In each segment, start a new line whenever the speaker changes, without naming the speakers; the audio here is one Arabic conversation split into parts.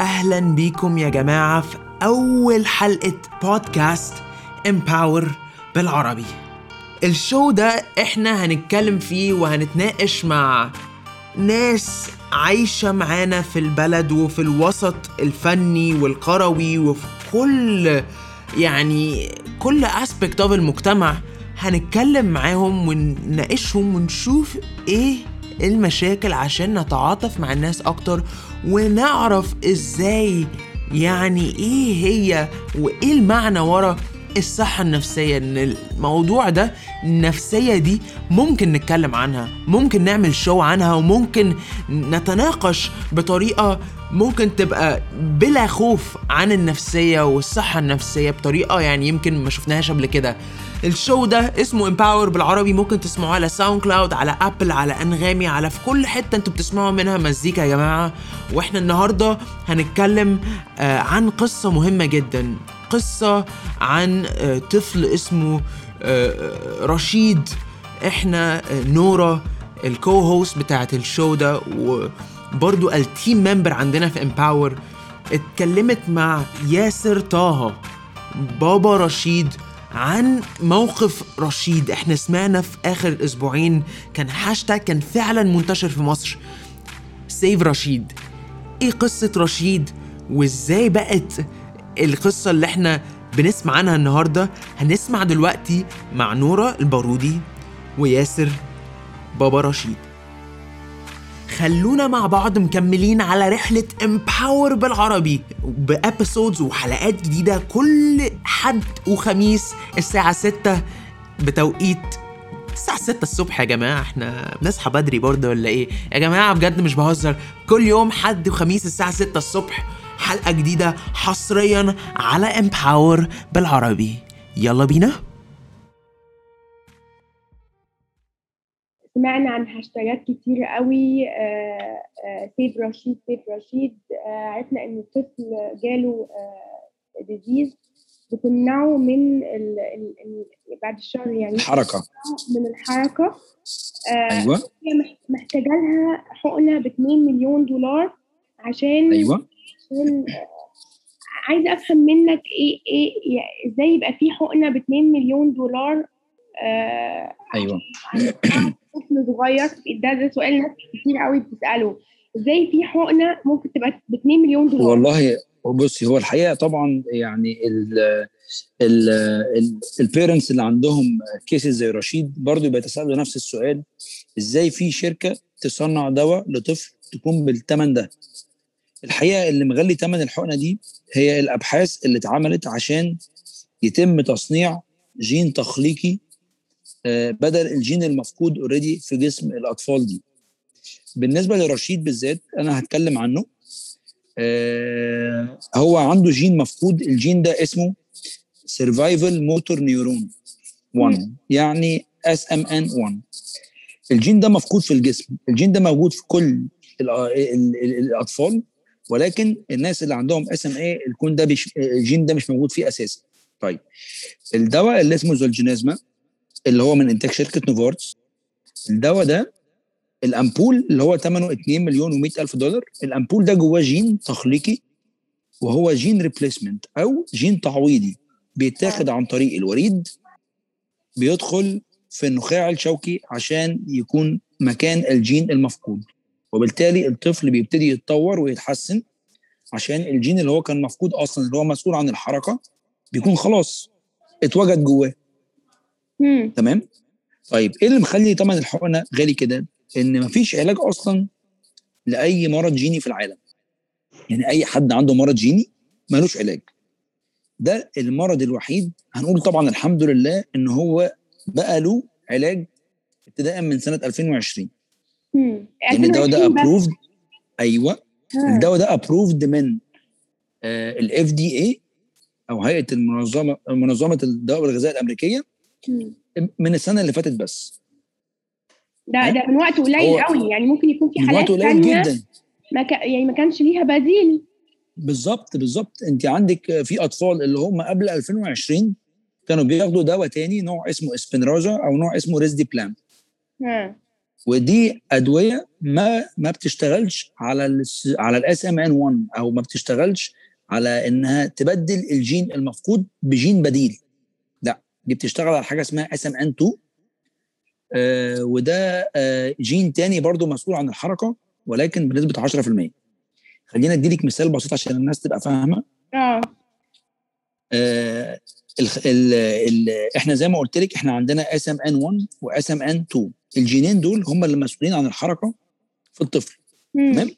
واهلا بيكم يا جماعة في أول حلقة بودكاست امباور بالعربي. ال show ده إحنا هنتكلم فيه وهنتناقش مع ناس عايشة معانا في البلد وفي الوسط الفني والقروي وفي كل يعني كل aspect of المجتمع. هنتكلم معاهم ونناقشهم ونشوف إيه المشاكل عشان نتعاطف مع الناس أكتر ونعرف إزاي يعني إيه هي وإيه المعنى ورا الصحة النفسية. إن الموضوع ده النفسية دي ممكن نتكلم عنها ممكن نعمل شو عنها وممكن نتناقش بطريقة ممكن تبقى بلا خوف عن النفسية والصحة النفسية بطريقة يعني يمكن ما شفناهاش قبل كده. ال show ده اسمه امباور بالعربي ممكن تسمعوه على ساوند كلاود على ابل على انغامي على في كل حتة أنتوا بتسمعوا منها مزيكا يا جماعة. وإحنا النهارده هنتكلم آه عن قصة مهمة جدا. قصة عن آه طفل اسمه آه رشيد. إحنا نورا ال co-host بتاعت ال show ده وبرضو ال team member عندنا في امباور اتكلمت مع ياسر طه بابا رشيد عن موقف رشيد. إحنا سمعنا في آخر أسبوعين كان هاشتاج كان فعلا منتشر في مصر. save رشيد. إيه قصة رشيد؟ وإزاي بقت القصة اللي إحنا بنسمع عنها النهاردة؟ هنسمع دلوقتي مع نورة البارودي وياسر بابا رشيد. خلونا مع بعض مكملين على رحلة Empower بالعربي ب episodes وحلقات جديدة كل حد وخميس الساعة 6 بتوقيت الساعة 6 الصبح يا جماعة. إحنا بنصحى بدري برضه ولا إيه؟ يا جماعة بجد مش بهزر. كل يوم حد وخميس الساعة 6 الصبح حلقة جديدة حصريا على Empower بالعربي. يلا بينا.
سمعنا عن هاشتاجات كتير قوي save رشيد save رشيد عرفنا إن الطفل جاله ديزيز بتمنعه من ال ال ال بعد الشر يعني
الحركة.
من الحركة.
أيوه.
هي محتاجة لها حقنة ب 2 مليون دولار عشان
أيوه.
عشان عايزة أفهم منك إيه إيه إزاي يبقى في حقنة ب 2 مليون دولار آه
أيوه.
طفل صغير ده ده سؤال ناس كتير قوي بتسأله. إزاي في حقنة ممكن تبقى ب 2 مليون دولار؟
والله بصي هو الحقيقة طبعا يعني ال ال ال parents اللي عندهم cases زي رشيد برضو بيتساءلوا نفس السؤال. إزاي في شركة تصنع دواء لطفل تكون بالثمن ده؟ الحقيقة اللي مغلي ثمن الحقنة دي هي الأبحاث اللي اتعملت عشان يتم تصنيع جين تخليقي بدل الجين المفقود already في جسم الأطفال دي. بالنسبة لرشيد بالذات أنا هتكلم عنه. هو عنده جين مفقود الجين ده اسمه survival motor neuron 1 يعني SMN 1 الجين ده مفقود في الجسم الجين ده موجود في كل ال ال ال الأطفال ولكن الناس اللي عندهم SMA الكون ده بيش الجين ده مش موجود فيه أساسا. طيب الدواء اللي اسمه Zolgensma اللي هو من إنتاج شركة Novartis. الدواء ده الأمبول اللي هو ثمنه 2 مليون و100 ألف دولار الأمبول ده جواه جين تخليقي وهو gene replacement أو جين تعويضي بيتاخد عن طريق الوريد بيدخل في النخاع الشوكي عشان يكون مكان الجين المفقود. وبالتالي الطفل بيبتدي يتطور ويتحسن عشان الجين اللي هو كان مفقود أصلا اللي هو مسؤول عن الحركة بيكون خلاص اتوجد جواه. تمام؟ طيب إيه اللي مخلي ثمن الحقنة غالي كده؟ إن مفيش علاج أصلا لأي مرض جيني في العالم. يعني أي حد عنده مرض جيني ملوش علاج. ده المرض الوحيد هنقول طبعا الحمد لله إن هو بقى له علاج ابتداء من سنة 2020 يعني الدواء ده approved أيوه. الدواء ده approved من ال FDA أو هيئة المنظمة منظمة الدواء والغذاء الأمريكية. من السنة اللي فاتت بس.
ده ده من وقت قليل قوي. يعني ممكن يكون في حالات
وقت قليل جدا.
ما ك... يعني ما كانش ليها بديل.
بالظبط بالظبط. انت عندك في أطفال اللي هم قبل 2020 كانوا بياخدوا دواء تاني نوع اسمه Spinraza أو نوع اسمه Risdiplam
ها.
ودي أدوية ما ما بتشتغلش على ال على ال SMN 1 أو ما بتشتغلش على إنها تبدل الجين المفقود بجين بديل. دي بتشتغل على حاجة اسمها SMN 2 آه وده آه جين تاني برضو مسؤول عن الحركة ولكن بنسبة 10% خلينا أديلك مثال بسيط عشان الناس تبقى فاهمة.
آه.
آه ال ال ال إحنا زي ما قلت لك إحنا عندنا SMN 1 و SMN 2 الجينين دول هم اللي مسؤولين عن الحركة في الطفل. تمام؟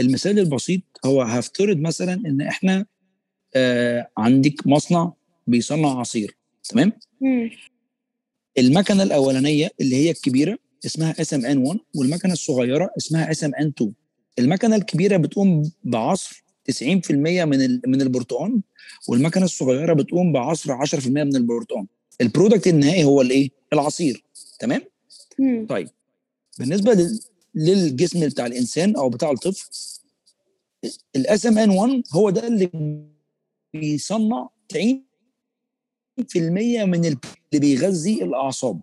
المثال البسيط هو هفترض مثلا إن إحنا آه عندك مصنع بيصنع عصير. تمام؟
مم.
المكنة الأولانية اللي هي الكبيرة اسمها SMN 1 والمكنة الصغيرة اسمها SMN 2 المكنة الكبيرة بتقوم بعصر 90% من من البرتقال والمكنة الصغيرة بتقوم بعصر 10% من البرتقال ال product النهائي هو الإيه؟ العصير. تمام؟
مم.
طيب. بالنسبة لل- للجسم بتاع الإنسان أو بتاع الطفل ال SMN 1 هو ده اللي بيصنع 90% من ال- اللي بيغذي الأعصاب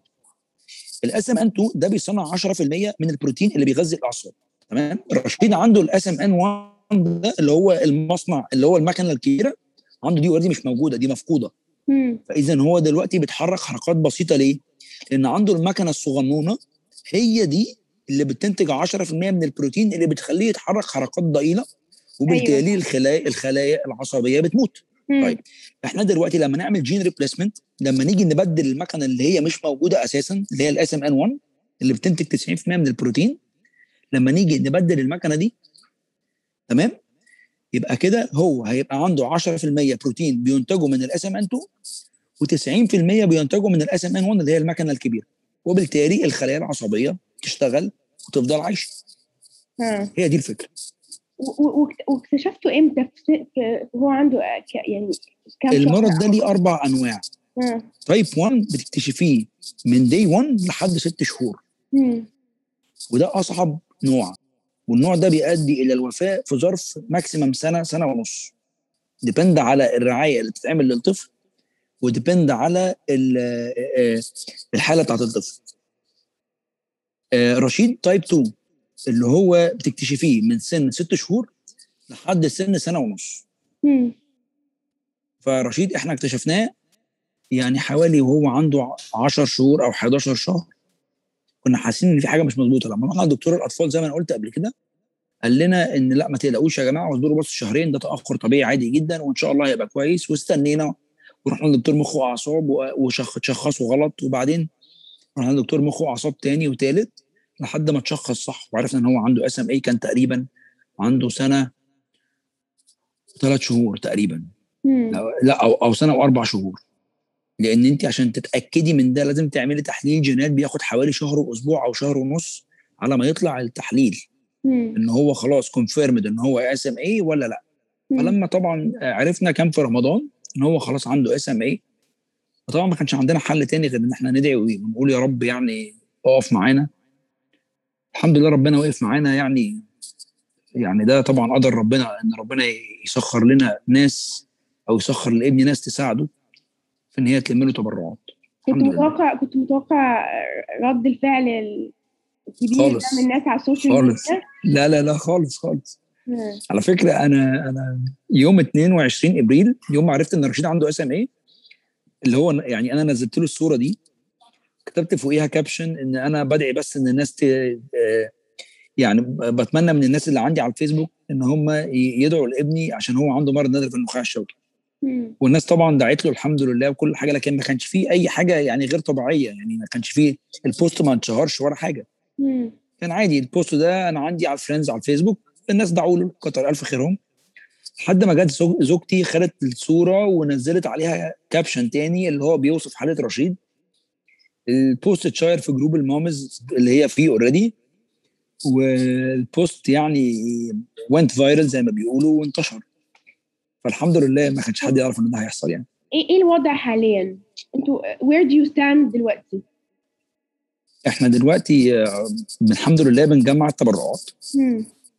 ال SMN 2 ده بيصنع 10% من البروتين اللي بيغذي الأعصاب تمام رشيد عنده ال SMN 1 ده اللي هو المصنع اللي هو المكنة الكبيرة عنده دي already مش موجودة دي
مفقودة.
فاذا هو دلوقتي بيتحرك حركات بسيطة ليه؟ لأن عنده المكنة الصغنونة هي دي اللي بتنتج 10% من البروتين اللي بتخليه يتحرك حركات ضئيلة وبالتالي
أيوة.
الخلايا الخلايا العصبية بتموت. طيب. إحنا دلوقتي لما نعمل gene replacement لما نيجي نبدل المكنة اللي هي مش موجودة أساسا اللي هي ال SMN 1 اللي بتنتج 90% من البروتين لما نيجي نبدل المكنة دي تمام يبقى كده هو هيبقى عنده 10% بروتين بينتجوا من ال SMN 2 و90% بينتجوا من ال SMN 1 اللي هي المكنة الكبيرة وبالتالي الخلايا العصبية تشتغل وتفضل عايشة
ها.
هي دي الفكرة
و- و- واكت- واكتشفتوا إمتى؟ في, هو عنده آه، يعني كام
المرض ده ليه أربع
أنواع.
type 1 بتكتشفيه من day 1 لحد ست شهور.
مم.
وده أصعب نوع. والنوع ده بيؤدي إلى الوفاة في ظرف maximum سنة سنة ونص. depend على الرعاية اللي بتتعمل للطفل و depend على ال- آه، الحالة بتاعت الطفل. آه، رشيد type 2 اللي هو بتكتشفيه من سن ست شهور لحد سن سنة ونص.
مم.
فرشيد إحنا اكتشفناه يعني حوالي وهو عنده 10 شهور أو 11 شهر. كنا حاسين إن في حاجة مش مظبوطة. لما رحنا لدكتور الأطفال زي ما أنا قلت قبل كده قال لنا إن لأ ما تقلقوش يا جماعة واصبروا بس شهرين ده تأخر طبيعي عادي جدا وإن شاء الله هيبقى كويس. واستنينا ورحنا لدكتور مخ وأعصاب وشخصوا غلط. وبعدين رحنا لدكتور مخ وأعصاب تاني وتالت. لحد ما تشخص صح وعرفنا إن هو عنده SMA كان تقريبا عنده سنة ثلاث شهور تقريبا
مم.
لا أو أو سنة وأربع شهور لأن أنت عشان تتأكدي من ده لازم تعملي تحليل جينات بياخد حوالي شهر وأسبوع أو شهر ونص على ما يطلع التحليل
مم.
إن هو خلاص confirmed إن هو SMA ولا لا
مم.
فلما طبعا عرفنا كان في رمضان إن هو خلاص عنده SMA فطبعا ما كانش عندنا حل تاني غير إن إحنا ندعي ونقول يا رب يعني اقف معانا الحمد لله ربنا وقف معانا يعني يعني ده طبعا قدر ربنا إن ربنا يسخر لنا ناس أو يسخر لابني ناس تساعده في إن هي تلم له تبرعات
كنت
الحمد لله.
متوقع كنت متوقع رد الفعل الكبير
خالص.
من الناس على ال social
خالص.
ميديا
لا لا لا خالص خالص
مم.
على فكرة أنا أنا يوم 22 إبريل يوم ما عرفت إن رشيد عنده SMA اللي هو يعني أنا نزلت له الصورة دي كتبت فوقيها caption إن أنا بدعي بس إن الناس ت... آه، يعني بتمنى من الناس اللي عندي على الفيسبوك إن هم يدعوا لابني عشان هو عنده مرض نادر في النخاع الشوكي. والناس طبعا دعت له الحمد لله وكل حاجة لكن ما كانش فيه أي حاجة يعني غير طبيعية يعني ما كانش فيه ال post ما انشهرش ولا حاجة
مم.
كان عادي ال post ده أنا عندي على ال friends على الفيسبوك الناس دعوا له كتر ألف خيرهم لحد ما جت زوج- زوجتي خدت الصورة ونزلت عليها caption تاني اللي هو بيوصف حالة رشيد ال post اتشير في group ال moms اللي هي فيه already وال post يعني went viral زي ما بيقولوا وانتشر فالحمد لله ما كانش حد يعرف إن ده هيحصل يعني
إيه إيه الوضع حاليا؟ أنتوا where do you stand دلوقتي؟
إحنا دلوقتي آه، الحمد لله بنجمع التبرعات.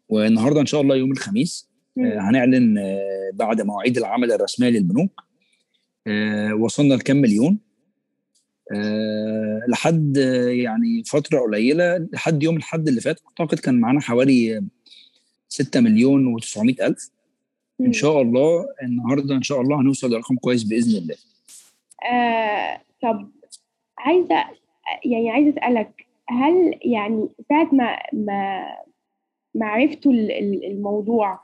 والنهاردة إن شاء الله يوم الخميس. آه، هنعلن آه، بعد مواعيد العمل الرسمية للبنوك وصلنا لكام مليون آه لحد آه، يعني فترة قليلة لحد يوم الحد اللي فات أعتقد كان معانا حوالي 6 مليون و900 ألف. إن شاء الله النهارده إن شاء الله هنوصل لرقم كويس بإذن الله.
آه طب عايزة يعني عايزة أسألك هل يعني ساعة ما ما ما عرفتوا ال- ال- الموضوع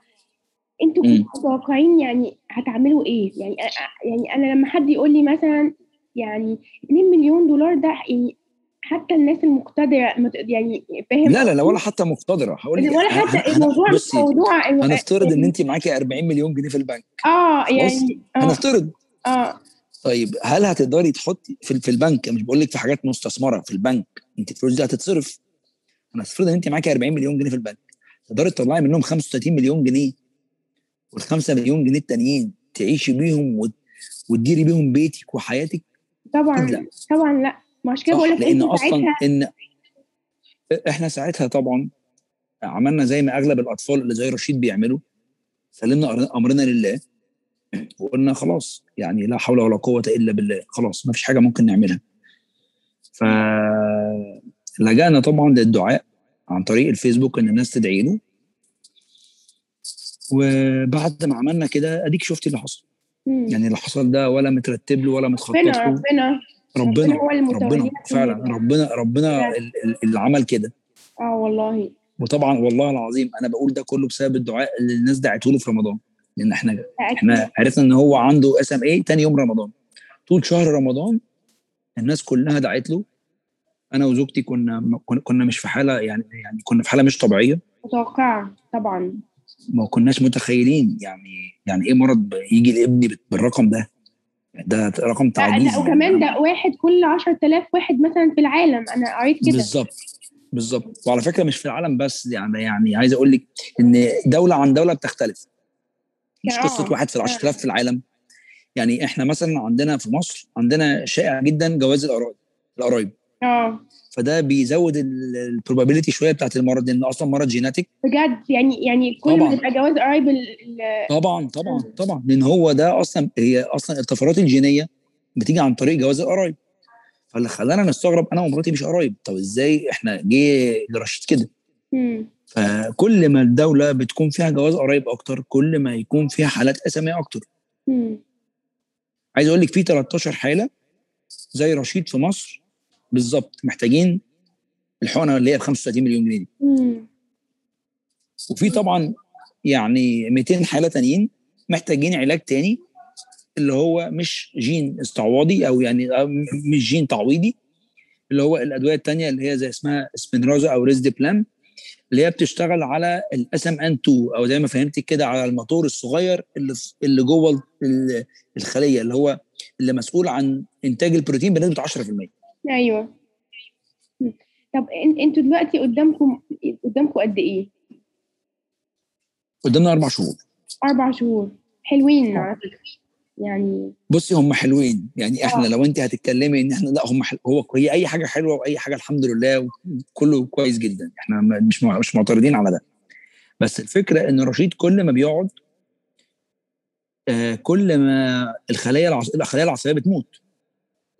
أنتوا.
كنتوا متوقعين يعني هتعملوا إيه؟ يعني أ- يعني أنا لما حد يقول لي مثلا يعني 2 مليون دولار ده يعني حتى الناس المقتدرة يعني فاهم
لا لا لا ولا حتى مقتدرة. هقول لك
ولا حتى الموضوع
بصي
موضوع
هنفترض إن انت معاكي 40 مليون جنيه في البنك. آه
يعني آه.
هنفترض.
آه.
طيب هل هتقدري تحطي في, في البنك مش بقول لك في حاجات مستثمرة في البنك انت الفلوس دي هتتصرف. أنا هفترض إن انت معاكي 40 مليون جنيه في البنك. تقدري تطلعي منهم 35 مليون جنيه وال 5 مليون جنيه التانيين تعيشي بيهم وت- وتديري بيهم بيتك وحياتك
طبعا
لا.
طبعا لا ما عشان كده بقول لك
لأن
أنتوا
أصلا
ساعتها
إن إحنا ساعتها طبعا عملنا زي ما أغلب الأطفال اللي زي رشيد بيعملوا سلمنا أمرنا لله وقلنا خلاص يعني لا حول ولا قوة إلا بالله خلاص ما فيش حاجة ممكن نعملها ف لجأنا طبعا للدعاء عن طريق الفيسبوك إن الناس تدعي له وبعد ما عملنا كده أديك شفتي اللي حصل. يعني اللي حصل ده ولا مترتب له ولا متخطط
ربنا
له.
ربنا.
ربنا
المتولي
ربنا فعلا. ربنا ربنا اللي عمل كده.
آه والله.
وطبعا والله العظيم أنا بقول ده كله بسبب الدعاء اللي الناس دعته له في رمضان. لأن إحنا إحنا عرفنا إن هو عنده SMA تاني يوم رمضان. طول شهر رمضان الناس كلها دعت له. أنا وزوجتي كنا كنا- مش في حالة يعني يعني كنا في حالة مش طبيعية.
متوقعة طبعا.
ما كناش متخيلين. يعني يعني إيه مرض يجي لابني بال- بالرقم ده؟ ده رقم
لا
تعجيزي
وكمان ده واحد كل 10000 واحد مثلا في العالم. أنا قريت كده.
بالظبط بالظبط. وعلى فكرة مش في العالم بس يعني يعني عايز أقول لك إن دولة عن دولة بتختلف. مش
آه.
قصة واحد في ال 10000 في العالم. يعني إحنا مثلا عندنا في مصر عندنا شائع جدا جواز القرايب القرايب.
آه.
فده بيزود ال probability شوية بتاعت المرض لأن أصلا مرض genetic
بجد يعني يعني كل. ما تبقى جواز ال-
طبعا طبعا طبعا لأن هو ده أصلا هي أصلا الطفرات الجينية بتيجي عن طريق جواز القرايب فاللي خلانا نستغرب أنا ومراتي مش قرايب طب إزاي إحنا جه لرشيد كده. فكل ما الدولة بتكون فيها جواز قرايب أكتر كل ما يكون فيها حالات اساميه
أكتر.
عايز أقول لك في 13 حالة زي رشيد في مصر بالظبط محتاجين الحقنة اللي هي ب 35 مليون جنيه دي. وفي طبعا يعني 200 حالة تانيين محتاجين علاج تاني اللي هو مش جين استعواضي أو يعني مش جين تعويضي اللي هو الأدوية التانية اللي هي زي اسمها Spinraza أو Risdiplam اللي هي بتشتغل على ال SMN 2 أو زي ما فهمتك كده على الموتور الصغير اللي اللي جوه ال- الخلية اللي هو اللي مسؤول عن إنتاج البروتين بنسبة 10%
أيوه. طب إن- إنتوا دلوقتي قدامكم قدامكم قد إيه؟
قدامنا أربع شهور
أربع شهور حلوين
آه.
على فكرة يعني
بصي هم حلوين يعني إحنا
آه.
لو انت هتتكلمي إن إحنا لأ هم حل... هو هي أي حاجة حلوة وأي حاجة الحمد لله كله كويس جدا إحنا مش مش معترضين على ده بس الفكرة إن رشيد كل ما بيقعد آه كل ما الخلايا العص... الخلايا العصبية بتموت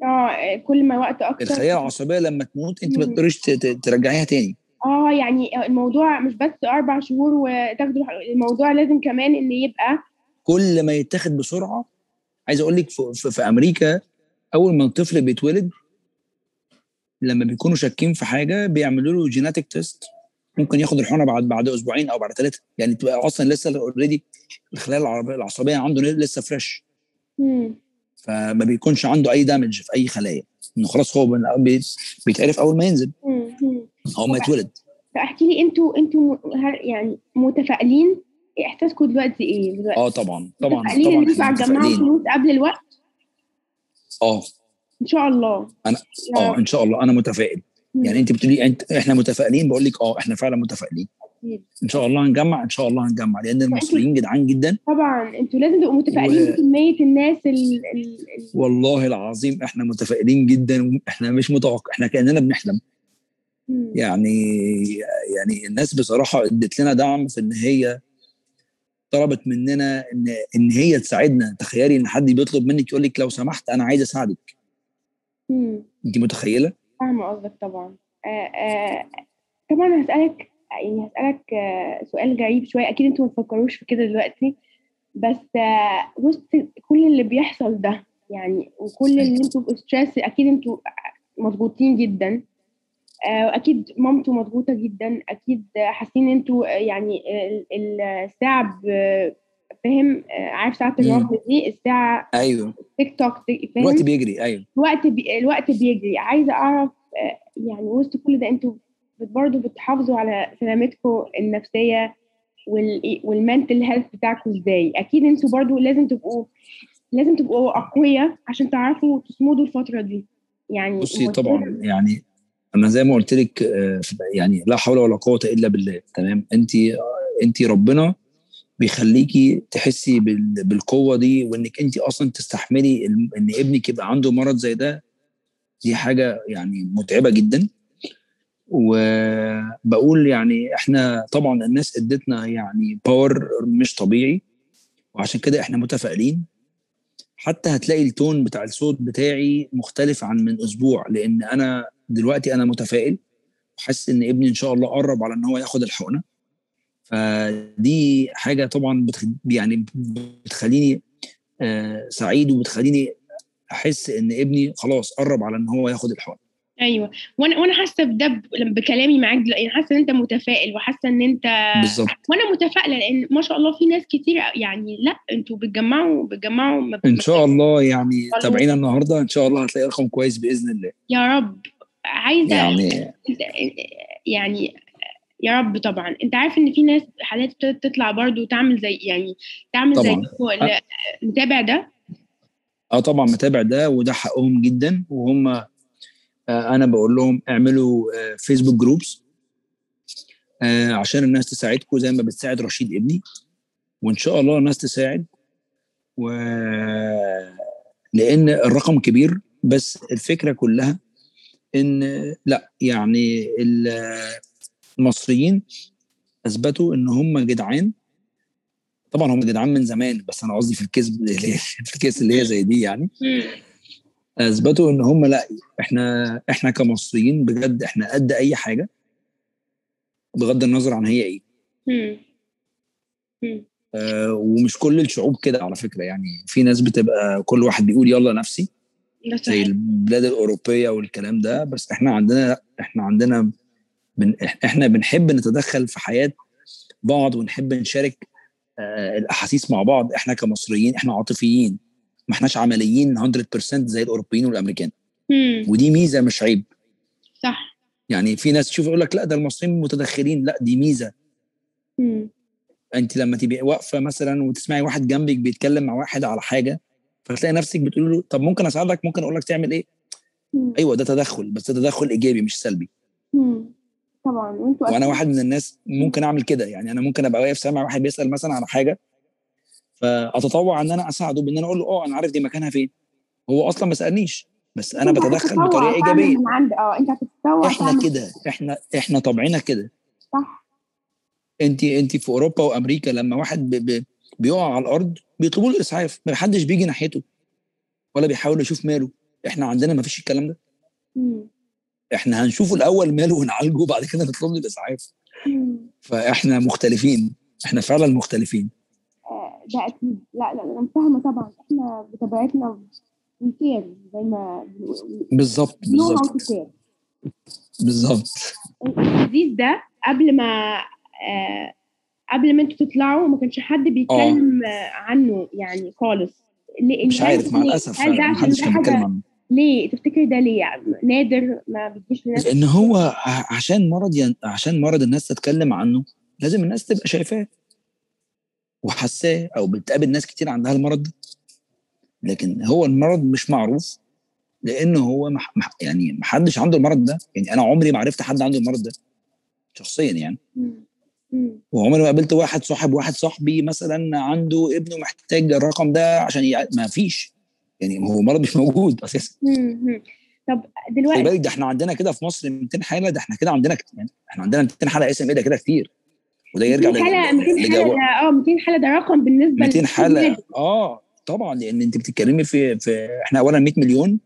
آه كل ما وقت أكتر.
الخلايا العصبية لما تموت أنت ما. تقدريش ترجعيها تاني.
آه يعني الموضوع مش بس أربع شهور وتاخدوا الموضوع لازم كمان إن يبقى
كل ما يتاخد بسرعة عايز أقول لك في, في, في أمريكا أول ما الطفل بيتولد لما بيكونوا شاكين في حاجة بيعملوا له genetic test ممكن ياخد الحقنة بعد بعد أسبوعين أو بعد ثلاثة يعني تبقى أصلا لسه already الخلايا العصبية عنده لسه
fresh.
فما بيكونش عنده أي damage في أي خلايا إنه خلاص هو بيتعرف أول ما ينزل. أول ما يتولد
فاحكي لي أنتوا أنتوا يعني متفائلين إحساسكم دلوقتي إيه دلوقتي؟
آه طبعا طبعا
متفائلين إن
أنتوا
هتجمعوا فلوس قبل الوقت
آه
إن شاء الله يا
آه
رب.
إن شاء الله أنا متفائل. يعني أنت بتقولي انت إحنا متفائلين بقول لك آه إحنا فعلا متفائلين. إن شاء الله هنجمع إن شاء الله هنجمع لأن المصريين جدعان جدا.
طبعا أنتوا لازم تبقوا متفائلين
و-
بكميه الناس ال ال ال
والله العظيم إحنا متفائلين جدا إحنا مش متوقع إحنا كأننا بنحلم.
مم.
يعني يعني الناس بصراحة ادت لنا دعم في إن هي طلبت مننا إن إن هي تساعدنا. تخيلي إن حد بيطلب منك يقول لك لو سمحت أنا عايز
أساعدك.
انت متخيلة؟
فاهمة قصدك طبعا. آه آه طبعا هسألك يعني هسألك آه سؤال غريب شوية. أكيد أنتوا ما تفكروش في كده دلوقتي بس آه وسط كل اللي بيحصل ده يعني وكل اللي أنتوا ستريس أكيد أنتوا مضغوطين جدا. آه وأكيد مامته مضغوطة جدا. أكيد حاسين أنتوا يعني ال- ال- الساعة فاهم؟ آه، عارف ساعة. الرمل دي؟ الساعة
أيوه.
tick tock فاهم؟
الوقت بيجري. أيوه.
الوقت بي... الوقت بيجري. عايزة أعرف آه، يعني وسط كل ده أنتوا بت- برضه بتحافظوا على سلامتكم النفسية وال... وال mental health بتاعكم إزاي. أكيد أنتوا برضه لازم تبقوا لازم تبقوا أقوياء عشان تعرفوا تصمدوا الفترة دي. يعني
بصي طبعا يعني أنا زي ما قلت لك آه، يعني لا حول ولا قوة إلا بالله تمام؟ انت انت ربنا بيخليكي تحسي بال- بالقوة دي وإنك انت أصلا تستحملي إن ابنك يبقى عنده مرض زي ده دي حاجة يعني متعبة جدا. وبقول يعني إحنا طبعا الناس إدتنا يعني باور مش طبيعي وعشان كده إحنا متفائلين حتى هتلاقي التون بتاع الصوت بتاعي مختلف عن من أسبوع لأن أنا دلوقتي أنا متفائل وحاسس إن ابني إن شاء الله قرب على إن هو ياخد الحقنة فدي حاجة طبعا. يعني بتخليني آه سعيد وبتخليني أحس إن ابني خلاص قرب على إن هو ياخد الحقنة
أيوه. وأنا وأنا حاسة بده بكلامي معاك دلوقتي يعني حاسة إن أنت متفائل وحاسة إن أنت
بالظبط.
وأنا متفائلة لأن ما شاء الله في ناس كتير يعني لأ أنتوا بتجمعوا بتجمعوا
إن شاء الله يعني. تابعينا النهارده إن شاء الله هتلاقي رقم كويس بإذن الله.
يا رب. عايزة
يعني
يعني يا رب طبعا. أنت عارف إن في ناس حالات ابتدت تطلع برضو تعمل زي يعني تعمل زي
طبعاً.
لا، نتابع ده؟
آه طبعا متابع ده وده حقهم جدا وهم أنا بقول لهم اعملوا آه فيسبوك جروبس آه عشان الناس تساعدكم زي ما بتساعد رشيد ابني وإن شاء الله الناس تساعد. و لأن الرقم كبير بس الفكرة كلها إن لأ يعني ال- المصريين أثبتوا إن هم جدعان. طبعا هم جدعان من زمان بس أنا قصدي في الكيس في الكيس اللي هي زي دي يعني. أثبتوا إن هم لا إحنا إحنا كمصريين بجد إحنا قد أي حاجة بغض النظر عن هي إيه
مم. مم.
آه ومش كل الشعوب كده على فكرة يعني في ناس بتبقى كل واحد بيقول يلا نفسي زي البلاد الأوروبية والكلام ده بس إحنا عندنا إحنا عندنا بن إحنا بنحب نتدخل في حياة بعض ونحب نشارك آه الأحاسيس مع بعض إحنا كمصريين إحنا عاطفيين ما احناش عمليين 100% زي الأوروبيين والأمريكان.
مم.
ودي ميزة مش عيب.
صح.
يعني في ناس تشوف يقول لك لا ده المصريين متدخلين. لا دي ميزة.
مم.
انت لما تبقي واقفة مثلا وتسمعي واحد جنبك بيتكلم مع واحد على حاجة فتلاقي نفسك بتقول له طب ممكن أساعدك؟ ممكن أقول لك تعمل إيه؟
مم.
أيوه ده تدخل بس ده تدخل إيجابي مش سلبي.
مم. طبعا.
وأنتوا
وأنا
واحد من الناس ممكن أعمل كده. يعني أنا ممكن أبقى واقف سامع واحد بيسأل مثلا على حاجة فأتطوع إن أنا أساعده بإن أنا أقول له آه أنا عارف دي مكانها فين. هو أصلا ما سألنيش بس
أنا
بتدخل
بطريقة
إيجابية.
من عند آه أنت هتتطوع إحنا
كده إحنا إحنا طبعنا كده.
صح.
أنت أنت في أوروبا وأمريكا لما واحد ب ب بيقع على الأرض بيطلبوا له الاسعاف ما حدش بيجي ناحيته ولا بيحاول يشوف ماله. إحنا عندنا ما فيش الكلام ده.
مم.
إحنا هنشوفه الأول ماله ونعالجه وبعد كده نطلب له
الإسعاف.
فإحنا مختلفين إحنا فعلا مختلفين.
ده أكيد. لا لا أنا فاهمه طبعا. إحنا بطبيعتنا وكير زي ما
بالظبط بالظبط. بالظبط.
الحديث ده قبل ما آه قبل ما أنتوا تطلعوا ما كانش حد بيتكلم آه. عنه يعني خالص. ليه-
مش عارف مع؟ الأسف
هل ده عشان
كان بيتكلم
حاجة
عنه.
ليه؟ تفتكر ده ليه؟ يعني نادر ما بيجيش لناس
لأن هو عشان مرض ين... عشان مرض الناس تتكلم عنه لازم الناس تبقى شايفاه. وحساه أو بتقابل ناس كتير عندها المرض ده. لكن هو المرض مش معروف لأن هو مح... مح... يعني محدش عنده المرض ده. يعني أنا عمري ما عرفت حد عنده المرض ده شخصيا يعني. وعمري ما قابلت واحد صاحب واحد صاحبي مثلا عنده ابنه محتاج الرقم ده عشان يع... ما فيش. يعني هو مرض مش موجود
أساسا. طب
خلي
دلوقتي
بالك ده إحنا عندنا كده في مصر 200 حالة ده إحنا كده عندنا كت- يعني إحنا عندنا 200 حالة اسم إيه ده كده كتير. وده يرجع
200 حاله
ل-
200 حاله
لجواب
ده آه 200 حاله ده رقم بالنسبة
200
للناس
حاله آه طبعا لأن أنت بتتكلمي في في إحنا اولا 100 مليون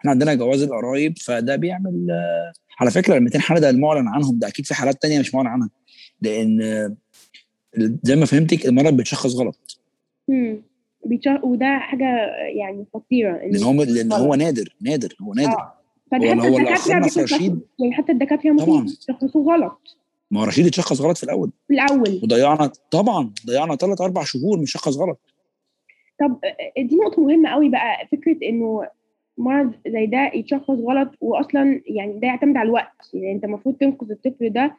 إحنا عندنا جواز القرايب فده بيعمل آه، على فكرة ال 200 حاله ده المعلن عنهم ده أكيد في حالات تانية مش معلن عنها لأن آه، زي ما فهمتك المرض بيتشخص غلط.
وده حاجة يعني خطيرة
لأن هو لأن هو نادر نادر هو نادر.
آه. فده
هو-
حتى الدكاترة
رشيد.
يعني حتى الدكاترة ممكن. يشخصوه غلط.
ما هو رشيد اتشخص غلط في الأول.
في الأول.
وضيعنا طبعا ضيعنا ثلاث أربع شهور مشخص غلط.
طب دي نقطة مهمة قوي بقى فكرة إنه مرض زي ده يتشخص غلط وأصلا يعني ده يعتمد على الوقت. يعني أنت المفروض تنقذ الطفل ده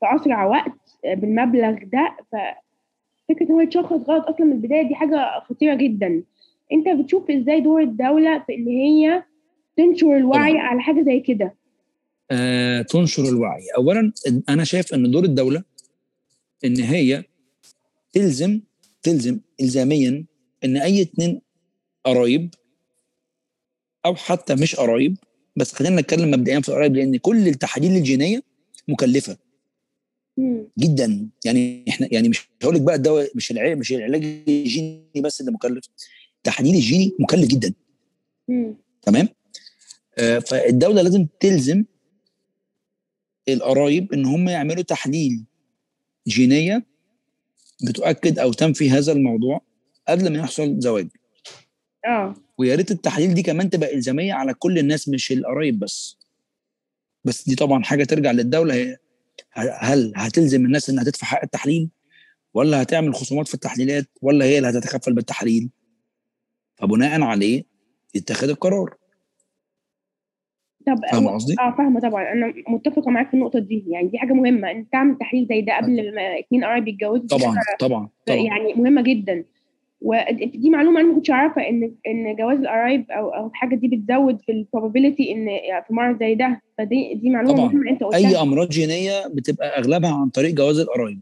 في أسرع وقت بالمبلغ ده. ففكرة إن هو يتشخص غلط أصلا من البداية دي حاجة خطيرة جدا. أنت بتشوف إزاي دور الدولة في إن هي تنشر الوعي
طبعاً.
على حاجة زي كده؟
آه تنشر الوعي. اولا أنا شايف إن دور الدولة إن هي تلزم تلزم الزاميا إن أي اتنين قرايب أو حتى مش قرايب بس خلينا نتكلم مبدئيا في القرايب لأن كل التحاليل الجينية
مكلفة.
جدا. يعني إحنا يعني مش هقول لك بقى الدواء مش العلاج مش العلاج الجيني بس اللي مكلف. التحليل الجيني مكلف جدا. تمام؟ آه فالدولة لازم تلزم القرايب إن هم يعملوا تحليل جينية بتؤكد أو تنفي هذا الموضوع قبل ما يحصل زواج.
آه.
ويا ريت التحاليل دي كمان تبقى إلزامية على كل الناس مش القرايب بس. بس دي طبعا حاجة ترجع للدولة هي هل هتلزم الناس إنها تدفع حق التحليل؟ ولا هتعمل خصومات في التحليلات؟ ولا هي اللي هتتكفل بالتحليل؟ فبناء عليه يتخذ القرار.
طب
فاهم قصدي؟
آه فاهمة طبعا. أنا متفقة معاك في النقطة دي. يعني دي حاجة مهمة. إن تعمل تحليل زي ده قبل ما اتنين قرايب يتجوزوا
طبعا طبعا طبعا.
يعني مهمة جدا. ودي معلومة أنا ما كنتش اعرفها إن إن جواز القرايب أو أو الحاجة دي بتزود في البروبابيلتي إن في مرض زي ده. فدي دي معلومة
طبعاً.
مهمة أنت قلتها.
أي أمراض جينية بتبقى أغلبها عن طريق جواز القرايب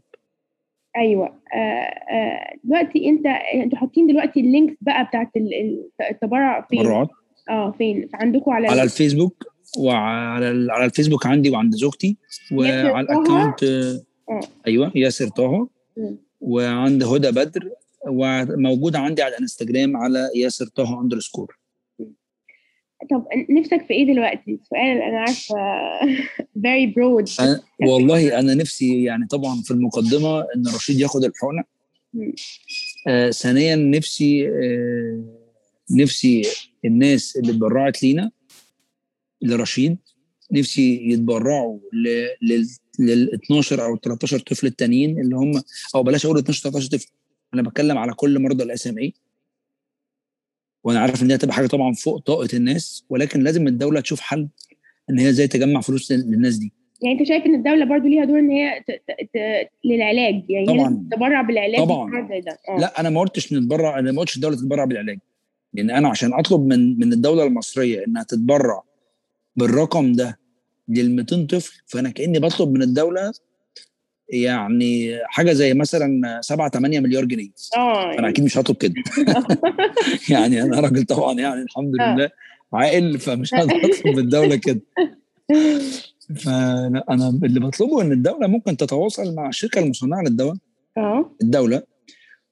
أيوه. آه آه دلوقتي أنت أنتوا حاطين دلوقتي ال links بقى بتاعت ال- ال- التبرع فين؟
تبرعات.
آه فين؟ عندكم على
على
ال-
الفيسبوك. وعلى على الفيسبوك عندي وعند زوجتي وعلى؟
ال
account
آه.
أيوه ياسر طه. وعند هدى بدر وموجوده عندي على الإنستجرام على ياسر طه underscore
طب نفسك في إيه دلوقتي؟ سؤال أنا عارفة broad
أنا والله أنا نفسي يعني طبعا في المقدمة إن رشيد ياخد
الحقنة.
آه ثانيا نفسي آه نفسي الناس اللي اتبرعت لينا لرشيد نفسي يتبرعوا ل- لل لل 12 أو 13 طفل التانيين اللي هم أو بلاش أقول 12 13 طفل أنا بتكلم على كل مرضى ال SMA وأنا عارف إن دي هتبقى حاجة طبعا فوق طاقة الناس ولكن لازم الدولة تشوف حل إن هي إزاي تجمع فلوس للناس دي
يعني أنت شايف إن الدولة برضو ليها دور إن هي ت... ت... ت... للعلاج يعني هي
طبعاً.
تتبرع بالعلاج
طبعاً.
زي ده آه.
لا أنا ما قلتش نتبرع أنا ما قلتش الدولة تتبرع بالعلاج لأن أنا عشان أطلب من من الدولة المصرية إنها تتبرع بالرقم ده لل 200 طفل فأنا كأني بطلب من الدولة يعني حاجة زي مثلا 7 8 مليار جنيه.
آه
أنا أكيد مش هطلب كده. يعني أنا راجل طبعا يعني الحمد
آه.
لله عاقل فمش هقدر أطلب من الدولة كده. فأنا أنا اللي بطلبه إن الدولة ممكن تتواصل مع الشركة المصنعة للدواء
آه.
الدولة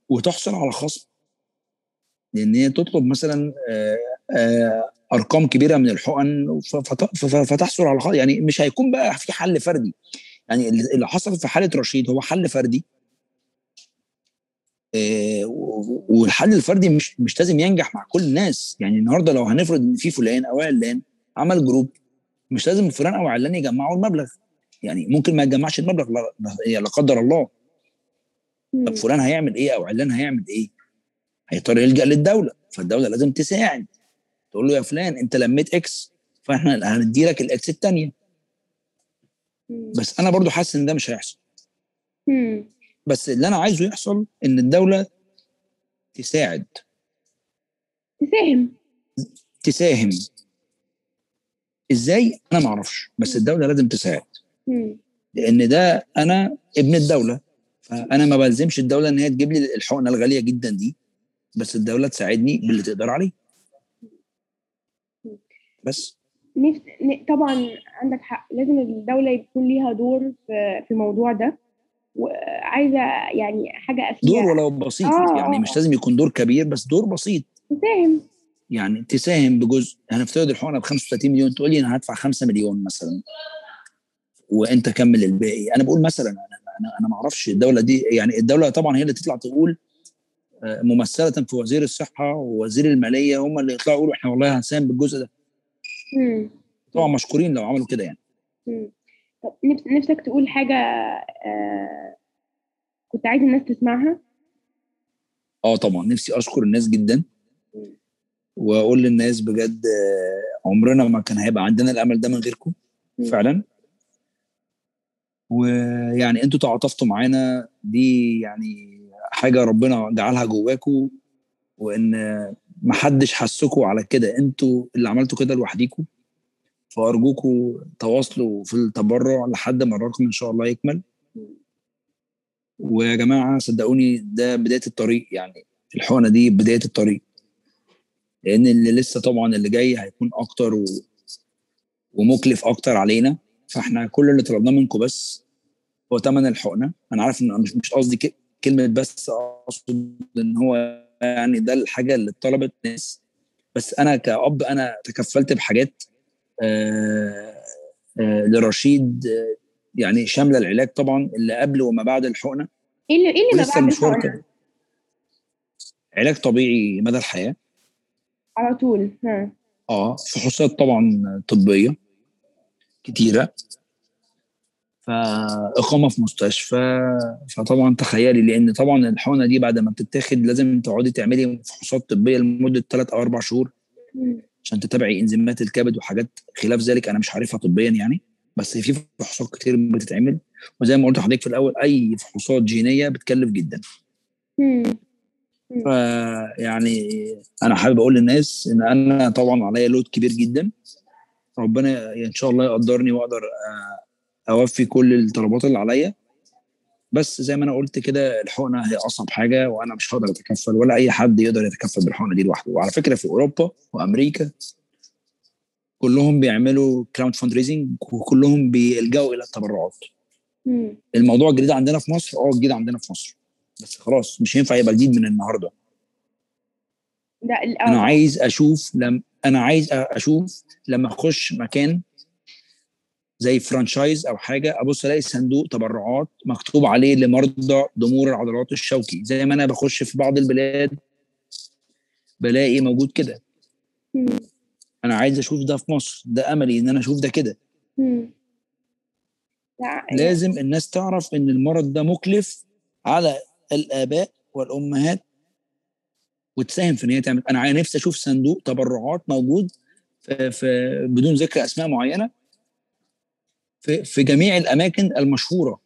وتحصل على خصم. لأن هي تطلب مثلا آه، آه، أرقام كبيرة من الحقن فتحصل على يعني مش هيكون بقى في حل فردي. يعني اللي حصل في حالة رشيد هو حل فردي. آه، والحل الفردي مش مش لازم ينجح مع كل الناس. يعني النهارده لو هنفرض إن في فلان أو علان عمل group مش لازم فلان أو علان يجمعوا المبلغ. يعني ممكن ما يجمعش المبلغ لا, قدر الله. طب فلان هيعمل إيه أو علان هيعمل إيه؟ هيضطر يلجأ للدولة فالدولة لازم تساعد. تقول له يا فلان انت لميت X فاحنا هندي لك الاكس
الثانية.
بس أنا برضو حاسس إن ده مش هيحصل. بس اللي أنا عايزه يحصل إن الدولة تساعد.
تساهم.
تساهم. إزاي؟ أنا ما أعرفش. بس الدولة لازم تساعد. لأن ده أنا ابن الدولة فأنا ما بلزمش الدولة إن هي تجيب لي الحقنة الغالية جدا دي. بس الدولة تساعدني باللي تقدر عليه. بس.
نفس ن- طبعا عندك حق. لازم الدولة يكون ليها دور في في الموضوع ده. وعايزة يعني حاجة أخيرة
دور ولو بسيط.
آه،
يعني
آه.
مش لازم يكون دور كبير بس دور بسيط.
تساهم.
يعني تساهم بجزء. هنفترض الحقنة ب 35 مليون تقول لي أنا هدفع 5 مليون مثلا. وأنت كمل الباقي. أنا بقول مثلا أنا أنا, أنا ما أعرفش الدولة دي. يعني الدولة طبعا هي اللي تطلع تقول آه، ممثلة في وزير الصحة ووزير المالية هم اللي يطلعوا يقولوا إحنا والله هنساهم بالجزء ده. طبعا مشكورين لو عملوا كده يعني.
مم. طب نفس- نفسك تقول حاجة آه كنت عايز الناس تسمعها؟
آه طبعا. نفسي أشكر الناس جدا. وأقول للناس بجد آه، عمرنا ما كان هيبقى عندنا الأمل ده من غيركم. فعلا. ويعني أنتوا تعاطفتوا معانا. دي يعني حاجة ربنا جعلها جواكم وإن ما حدش حسكوا على كده. أنتوا اللي عملتوا كده لوحديكم فأرجوكوا تواصلوا في التبرع لحد ما الرقم إن شاء الله يكمل. ويا جماعة صدقوني ده بداية الطريق يعني الحقنة دي بداية الطريق. لأن اللي لسه طبعا اللي جاي هيكون أكتر و... ومكلف أكتر علينا. فإحنا كل اللي طلبناه منكم بس هو ثمن الحقنة. أنا عارف إن مش قصدي كلمة بس أقصد إن هو يعني ده الحاجة اللي طلبت ناس. بس أنا كأب أنا تكفلت بحاجات آه آه لرشيد يعني شاملة العلاج طبعا اللي قبل وما بعد الحقنة.
إيه اللي إيه اللي ما بعد؟
كده. علاج طبيعي مدى الحياة.
على طول. ها.
آه فحوصات طبعا طبية كتيرة. فاقامه في مستشفى. فطبعا تخيلي لأن طبعا الحقنة دي بعد ما بتتاخد لازم تقعدي تعملي فحوصات طبية لمدة 3 أو 4 شهور. عشان تتابعي إنزيمات الكبد وحاجات خلاف ذلك أنا مش عارفها طبيا يعني. بس في فحوصات كتير بتتعمل. وزي ما قلت لحضرتك في الأول أي فحوصات جينية بتكلف جدا. فيعني أنا حابب أقول للناس إن أنا طبعا عليا load كبير جدا. ربنا إن شاء الله يقدرني وأقدر آه، أوفي كل الطلبات اللي عليا. بس زي ما أنا قلت كده الحقنة هي أصعب حاجة وأنا مش هقدر أتكفل ولا أي حد يقدر يتكفل بالحقنة دي لوحده. وعلى فكرة في أوروبا وأمريكا كلهم بيعملوا crowd fundraising وكلهم بيلجأوا إلى التبرعات.
مم.
الموضوع جديد عندنا في مصر آه جديد عندنا في مصر. بس خلاص مش هينفع يبقى جديد من النهارده.
ده ال-
أنا
آه.
عايز أشوف لم أنا عايز أشوف لما أخش مكان زي franchise أو حاجة أبص ألاقي صندوق تبرعات مكتوب عليه لمرضى ضمور العضلات الشوكي زي ما أنا بخش في بعض البلاد بلاقي موجود كده. أنا عايز أشوف ده في مصر ده أملي إن أنا أشوف ده كده.
لا
لازم الناس تعرف إن المرض ده مكلف على الآباء والأمهات وتساهم في إن هي تعمل أنا عايز نفسي أشوف صندوق تبرعات موجود في, في بدون ذكر أسماء معينة في في جميع الأماكن المشهورة.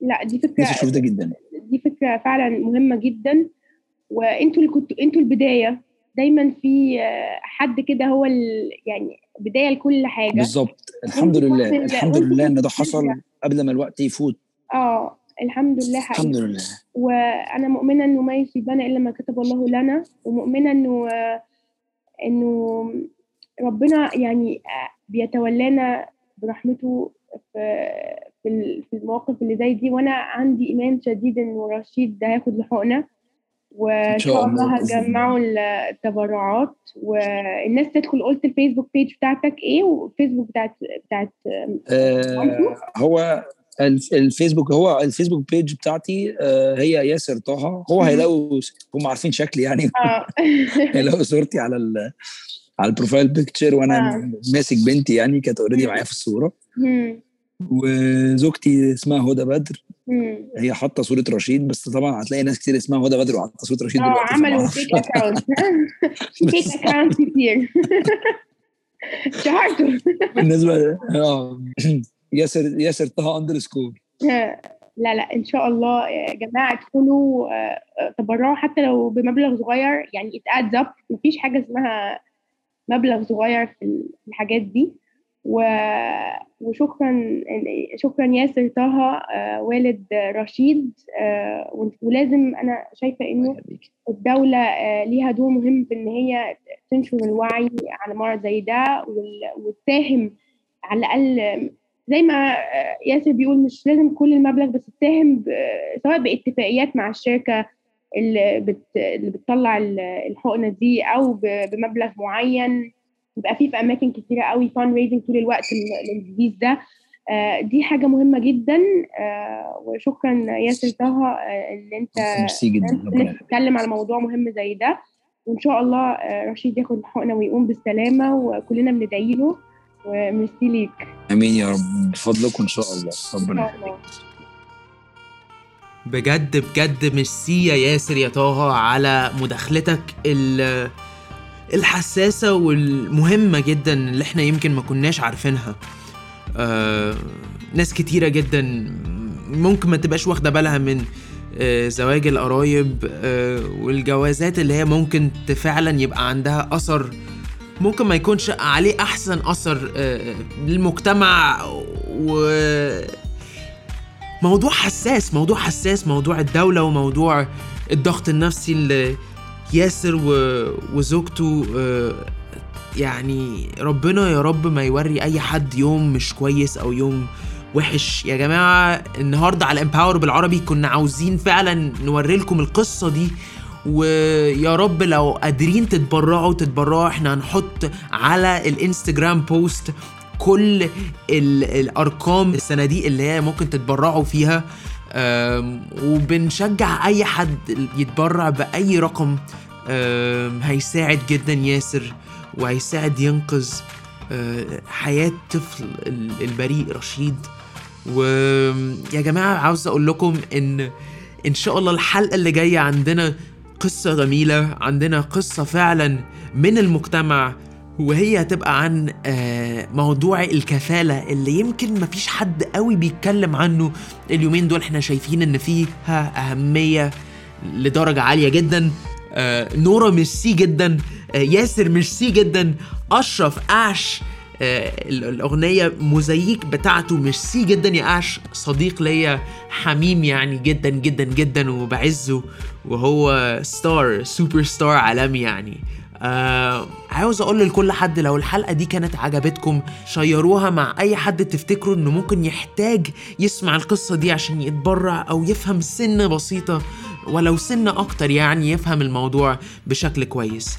لا دي
نفسي أشوف ده جدا.
دي فكرة فعلا مهمة جدا. وأنتوا اللي كنتوا أنتوا البداية دايما في آه، حد كده هو ال... يعني بداية لكل حاجة.
بالظبط. الحمد لله الحمد لله إن ده حصل. قبل ما الوقت يفوت.
آه الحمد لله. حقيقي
الحمد لله.
وأنا مؤمنة إنه ما يصيبنا إلا ما كتب الله لنا ومؤمنة إنه إنه ربنا يعني بيتولانا برحمته في في ال- في المواقف اللي زي دي وأنا عندي إيمان شديد انه رشيد ده هياخد الحقنه
وإن شاء الله
هجمعوا التبرعات. والناس تدخل قلت ال Facebook page بتاعتك إيه؟ والفيسبوك بتاعت بتاعت
آه هو الف- الفيسبوك هو ال Facebook page بتاعتي آه هي ياسر طه. هو. هيلاقوا هم عارفين شكلي يعني.
آه.
هيلاقوا صورتي على على ال profile picture وأنا
آه.
ماسك بنتي يعني كانت
already.
معايا في الصورة
مم.
وزوجتي اسمها هدى بدر
مم.
هي حاطة صورة رشيد بس طبعا هتلاقي ناس كتير اسمها هدى بدر وحاطة صورة رشيد آه
عملوا
fake.
account fake account كتير شهرته
بالنسبة آه ياسر ياسر طه underscore
لا لا إن شاء الله يا جماعة ادخلوا آه، آه، تبرعوا حتى لو بمبلغ صغير يعني it adds up مفيش حاجة اسمها مبلغ صغير في الحاجات دي. وشكرا شكرا ياسر طه آه، والد رشيد آه، ولازم أنا شايفة إنه الدولة آه، ليها دور مهم في إن هي تنشر الوعي على مرض زي ده وتساهم على الأقل زي ما ياسر بيقول مش لازم كل المبلغ بس تساهم سواء باتفاقيات مع الشركة اللي, بت... اللي بتطلع ال- الحقنة دي أو ب- بمبلغ معين. يبقى في في أماكن كتيرة قوي fundraising طول الوقت لل- لل disease ده. آه، دي حاجة مهمة جدا. آه، وشكرا ياسر طه آه، إن أنت
ميرسي جدا
تتكلم على موضوع مهم زي ده. وإن شاء الله رشيد ياخد الحقنه ويقوم بالسلامة وكلنا بندعي له. وميرسي ليك.
آمين يا رب. بفضلكم ان شاء الله. ربنا
الله.
بجد بجد ميرسي يا ياسر يا طه على مداخلتك ال- الحساسة والمهمة جدا اللي إحنا يمكن ما كناش عارفينها. آه ناس كتيرة جدا ممكن ما تبقاش واخدة بالها من آه زواج القرايب آه والجوازات اللي هي ممكن فعلا يبقى عندها أثر ممكن ما يكونش عليه أحسن أثر آه للمجتمع و موضوع حساس موضوع حساس موضوع الدولة وموضوع الضغط النفسي اللي ياسر. وزوجته آه، يعني ربنا يا رب ما يوري أي حد يوم مش كويس أو يوم وحش يا جماعة النهاردة على Empower بالعربي كنا عاوزين فعلا نوري لكم القصة دي ويا رب لو قادرين تتبرعوا تتبرعوا إحنا هنحط على ال Instagram post كل ال- الأرقام الصناديق اللي هي ممكن تتبرعوا فيها وبنشجع أي حد يتبرع بأي رقم هيساعد جدا ياسر وهيساعد ينقذ أه، حياة طفل ال- البريء رشيد. ويا جماعة عاوز أقول لكم إن إن شاء الله الحلقة اللي جاية عندنا قصة جميلة عندنا قصة فعلا من المجتمع وهي هتبقى عن آه، موضوع الكفالة اللي يمكن مفيش حد قوي بيتكلم عنه اليومين دول. إحنا شايفين ان فيها أهمية لدرجة عالية جدا. آه، نورا ميرسي جدا. آه، ياسر ميرسي جدا. أشرف أعش ال- الأغنية موزاييك بتاعته ميرسي جدا. يا أعش صديق ليا حميم يعني جدا جدا جدا وبعزه وهو star superstar عالمي يعني. آه عاوز أقول لكل حد لو الحلقة دي كانت عجبتكم شيروها مع أي حد تفتكروا إنه ممكن يحتاج يسمع القصة دي عشان يتبرع أو يفهم سنه بسيطة ولو سنه أكتر يعني يفهم الموضوع بشكل كويس.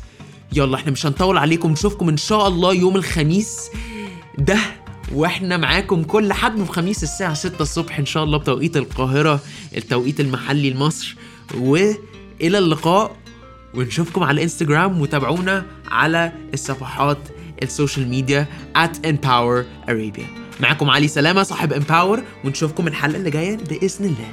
يلا إحنا مش هنطول عليكم نشوفكم إن شاء الله يوم الخميس ده وإحنا معاكم كل حد وخميس الساعة 6 الصبح إن شاء الله بتوقيت القاهرة التوقيت المحلي لمصر وإلى اللقاء. ونشوفكم على الانستجرام وتابعونا على الصفحات السوشيال ميديا at empower arabia. معكم علي سلامة صاحب empower ونشوفكم الحلقة اللي جاية بإذن الله.